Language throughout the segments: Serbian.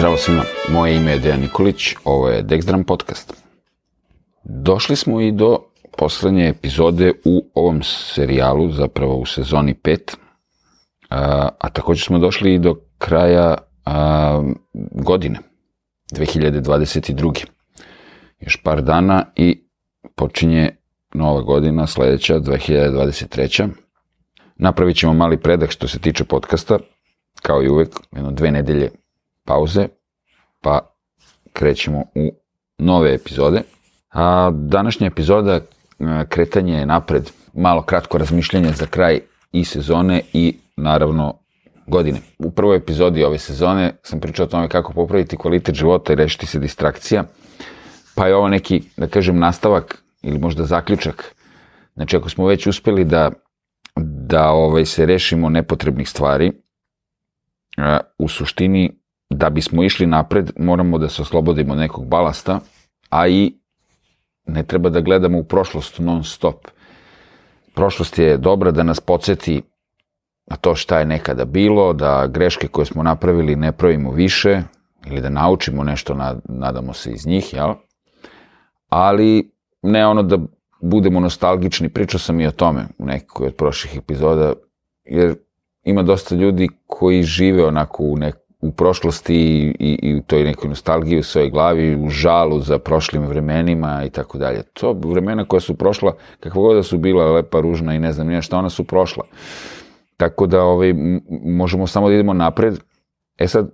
Zdravo svima, moje ime je Dejan Nikolić, ovo je Dexdram podcast. Došli smo i do poslednje epizode u ovom serijalu, zapravo u sezoni 5, a, a takođe smo došli i do kraja a, godine, 2022. Još par dana i počinje nova godina, sledeća, 2023. Napravit ćemo mali predah što se tiče podcasta, kao i uvek, jedno dve nedelje pauze, pa krećemo u nove epizode. A današnja epizoda kretanje je napred, malo kratko razmišljanje za kraj i sezone i naravno godine. U prvoj epizodi ove sezone sam pričao o tome kako popraviti kvalitet života i rešiti se distrakcija, pa je ovo neki, da kažem, nastavak ili možda zaključak. Znači, ako smo već uspeli da, da ovaj, se rešimo nepotrebnih stvari, u suštini da bismo išli napred, moramo da se oslobodimo nekog balasta, a i ne treba da gledamo u prošlost non stop. Prošlost je dobra da nas podsjeti na to šta je nekada bilo, da greške koje smo napravili ne pravimo više, ili da naučimo nešto, nadamo se iz njih, jel? Ali ne ono da budemo nostalgični, pričao sam i o tome u nekoj od prošlih epizoda, jer ima dosta ljudi koji žive onako u, nek, u prošlosti i, i, i u toj nekoj nostalgiji u svojoj glavi, u žalu za prošlim vremenima i tako dalje. To vremena koja su prošla, kakva god da su bila lepa, ružna i ne znam nije šta, ona su prošla. Tako da ovaj, možemo samo da idemo napred. E sad,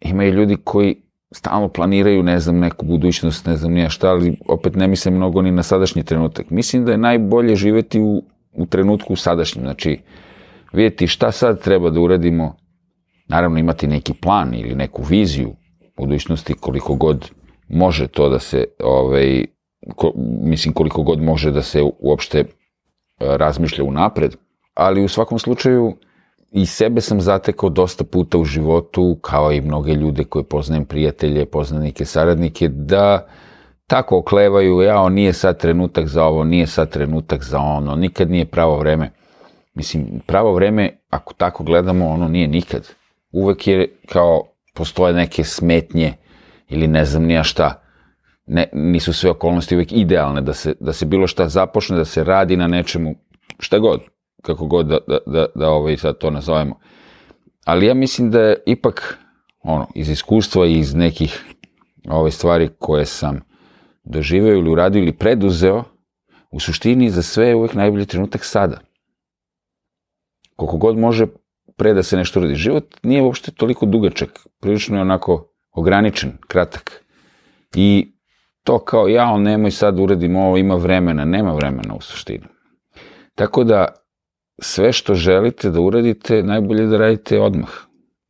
ima i ljudi koji stalno planiraju, ne znam, neku budućnost, ne znam nije šta, ali opet ne mislim mnogo ni na sadašnji trenutak. Mislim da je najbolje živeti u, u trenutku sadašnjem, znači vidjeti šta sad treba da uradimo, naravno imati neki plan ili neku viziju budućnosti koliko god može to da se, ovaj, ko, mislim koliko god može da se uopšte e, razmišlja u napred, ali u svakom slučaju i sebe sam zatekao dosta puta u životu, kao i mnoge ljude koje poznajem, prijatelje, poznanike, saradnike, da tako oklevaju, ja, nije sad trenutak za ovo, nije sad trenutak za ono, nikad nije pravo vreme. Mislim, pravo vreme, ako tako gledamo, ono nije nikad. Uvek je kao, postoje neke smetnje ili ne znam nija šta. Ne, nisu sve okolnosti uvek idealne da se, da se bilo šta započne, da se radi na nečemu, šta god, kako god da, da, da, da ovaj sad to nazovemo. Ali ja mislim da je ipak, ono, iz iskustva i iz nekih ove stvari koje sam doživeo ili uradio ili preduzeo, u suštini za sve je uvek najbolji trenutak sada koliko god može pre da se nešto uradi. Život nije uopšte toliko dugačak, prilično je onako ograničen, kratak. I to kao ja, on nemoj sad uradim ovo, ima vremena, nema vremena u suštini. Tako da sve što želite da uradite, najbolje da radite odmah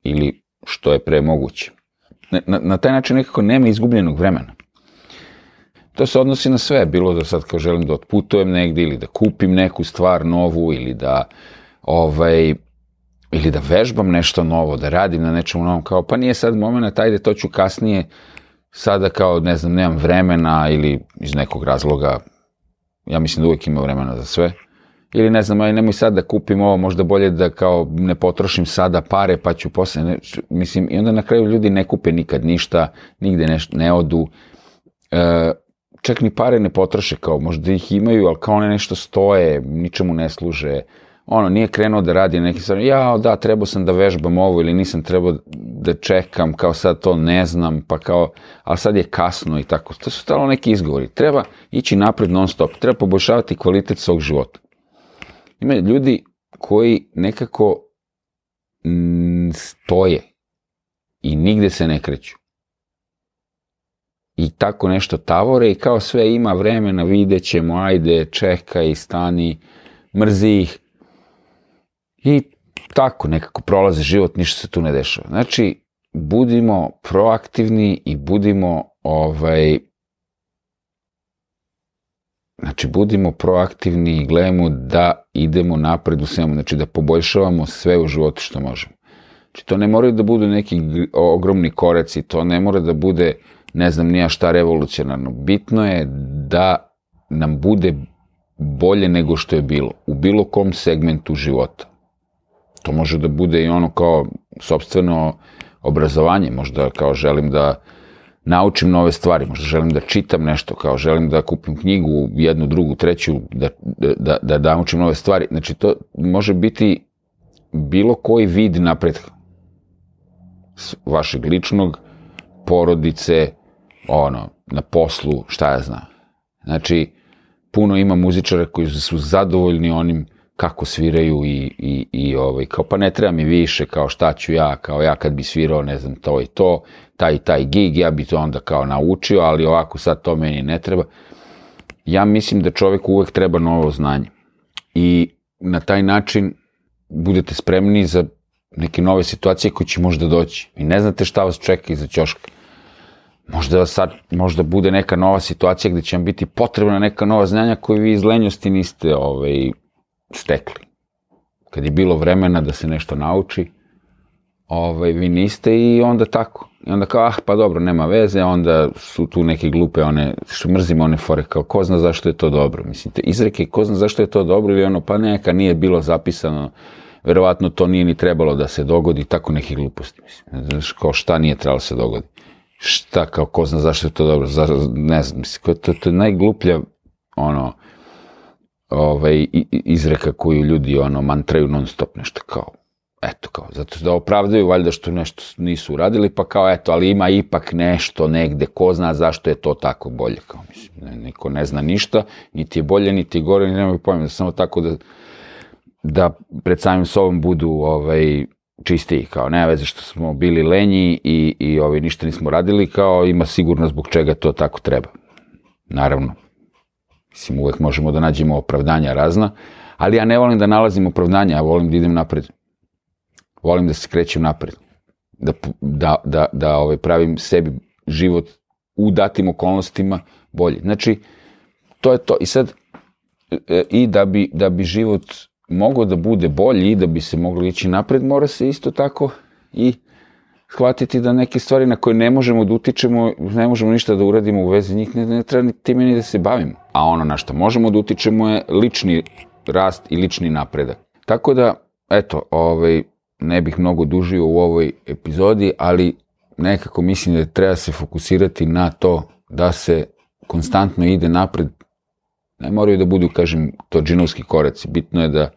ili što je pre moguće. Na, na taj način nekako nema izgubljenog vremena. To se odnosi na sve, bilo da sad kao želim da otputujem negde ili da kupim neku stvar novu ili da ovaj, ili da vežbam nešto novo, da radim na nečemu novom, kao pa nije sad moment, ajde to ću kasnije, sada kao ne znam, nemam vremena ili iz nekog razloga, ja mislim da uvijek ima vremena za sve, ili ne znam, aj nemoj sad da kupim ovo, možda bolje da kao ne potrošim sada pare, pa ću posle, ne, mislim, i onda na kraju ljudi ne kupe nikad ništa, nigde ne, ne odu, e, čak ni pare ne potroše, kao možda ih imaju, ali kao one nešto stoje, ničemu ne služe, ono, nije krenuo da radi neki stvari, ja, da, trebao sam da vežbam ovo ili nisam trebao da čekam, kao sad to ne znam, pa kao, ali sad je kasno i tako. To su stalo neki izgovori. Treba ići napred non stop, treba poboljšavati kvalitet svog života. Ima ljudi koji nekako stoje i nigde se ne kreću. I tako nešto tavore i kao sve ima vremena, vidjet ćemo, ajde, čekaj, stani, mrzi ih I tako nekako prolaze život, ništa se tu ne dešava. Znači, budimo proaktivni i budimo ovaj Znači, budimo proaktivni i gledamo da idemo napred u svemu, znači da poboljšavamo sve u životu što možemo. Znači, to ne moraju da budu neki ogromni koreci, to ne mora da bude, ne znam, nija šta revolucionarno. Bitno je da nam bude bolje nego što je bilo, u bilo kom segmentu života. To može da bude i ono kao sobstveno obrazovanje, možda kao želim da naučim nove stvari, možda želim da čitam nešto, kao želim da kupim knjigu, jednu, drugu, treću, da, da, da, da naučim nove stvari. Znači, to može biti bilo koji vid napretka vašeg ličnog, porodice, ono, na poslu, šta ja znam. Znači, puno ima muzičara koji su zadovoljni onim kako sviraju i, i, i ovaj, kao pa ne treba mi više, kao šta ću ja, kao ja kad bi svirao, ne znam, to i to, taj i taj gig, ja bi to onda kao naučio, ali ovako sad to meni ne treba. Ja mislim da čovek uvek treba novo znanje. I na taj način budete spremni za neke nove situacije koje će možda doći. I ne znate šta vas čeka iza ćoška. Možda sad, možda bude neka nova situacija gde će vam biti potrebna neka nova znanja koju vi iz lenjosti niste ovaj, stekli. Kad je bilo vremena da se nešto nauči, ovaj, vi niste i onda tako. I onda kao, ah, pa dobro, nema veze, onda su tu neke glupe, one, što mrzimo one fore, kao, ko zna zašto je to dobro. Mislim, te izreke, ko zna zašto je to dobro, ili ono, pa neka nije bilo zapisano, verovatno to nije ni trebalo da se dogodi, tako neke gluposti, mislim. Znaš, kao šta nije trebalo da se dogodi. Šta, kao, ko zna zašto je to dobro, za, ne znam, mislim, to, to je najgluplja, ono, ovaj, izreka koju ljudi, ono, mantraju non stop nešto, kao, eto kao, zato da opravdaju valjda što nešto nisu uradili, pa kao eto, ali ima ipak nešto negde, ko zna zašto je to tako bolje, kao mislim, ne, niko ne zna ništa, niti je bolje, niti je gore, ni nemaju pojma, da samo tako da, da pred samim sobom budu ovaj, čistiji, kao nema veze što smo bili lenji i, i ovaj, ništa nismo radili, kao ima sigurno zbog čega to tako treba. Naravno, mislim, uvek možemo da nađemo opravdanja razna, ali ja ne volim da nalazim opravdanja, ja volim da idem napred volim da se krećem napred, da, da, da, da ovaj, pravim sebi život u datim okolnostima bolje. Znači, to je to. I sad, e, i da bi, da bi život mogao da bude bolji i da bi se moglo ići napred, mora se isto tako i shvatiti da neke stvari na koje ne možemo da utičemo, ne možemo ništa da uradimo u vezi njih, ne, ne treba ni time ni da se bavimo. A ono na što možemo da utičemo je lični rast i lični napredak. Tako da, eto, ovaj, ne bih mnogo dužio u ovoj epizodi, ali nekako mislim da treba se fokusirati na to da se konstantno ide napred. Ne moraju da budu, kažem, to džinovski koraci. Bitno je da,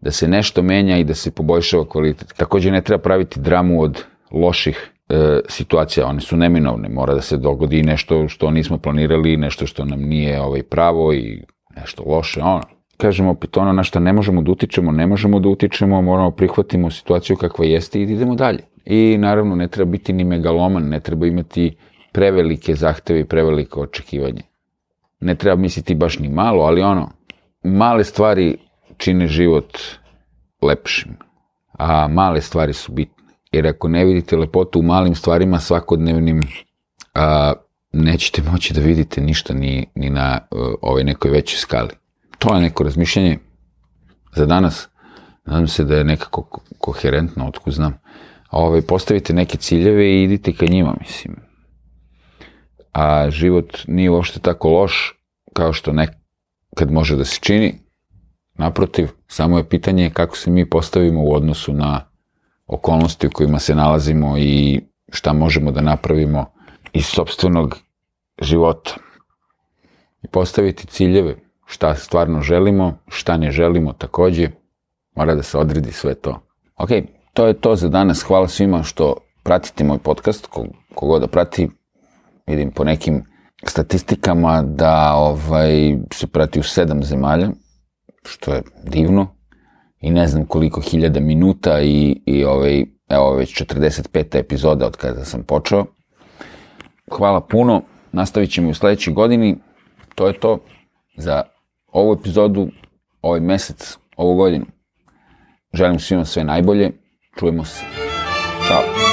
da se nešto menja i da se poboljšava kvalitet. Takođe ne treba praviti dramu od loših e, situacija, one su neminovne, mora da se dogodi nešto što nismo planirali, nešto što nam nije ovaj pravo i nešto loše, ono kažem opet ono na što ne možemo da utičemo, ne možemo da utičemo, moramo prihvatimo situaciju kakva jeste i idemo dalje. I naravno ne treba biti ni megaloman, ne treba imati prevelike zahteve i preveliko očekivanje. Ne treba misliti baš ni malo, ali ono, male stvari čine život lepšim, a male stvari su bitne. Jer ako ne vidite lepotu u malim stvarima svakodnevnim, a, nećete moći da vidite ništa ni, ni na uh, ovoj nekoj većoj skali to je neko razmišljanje za danas. Nadam se da je nekako koherentno, otkud znam. Ove, postavite neke ciljeve i idite ka njima, mislim. A život nije uopšte tako loš kao što nekad može da se čini. Naprotiv, samo je pitanje kako se mi postavimo u odnosu na okolnosti u kojima se nalazimo i šta možemo da napravimo iz sobstvenog života. I postaviti ciljeve, šta stvarno želimo, šta ne želimo takođe, mora da se odredi sve to. Ok, to je to za danas. Hvala svima što pratite moj podcast, kogod da prati, vidim po nekim statistikama da ovaj, se prati u sedam zemalja, što je divno, i ne znam koliko hiljada minuta i, i ovaj, evo već 45. epizoda od kada sam počeo. Hvala puno, nastavit ćemo u sledećoj godini, to je to za ovu epizodu, ovaj mesec, ovu godinu. Želim svima sve najbolje. Čujemo se. Ćao.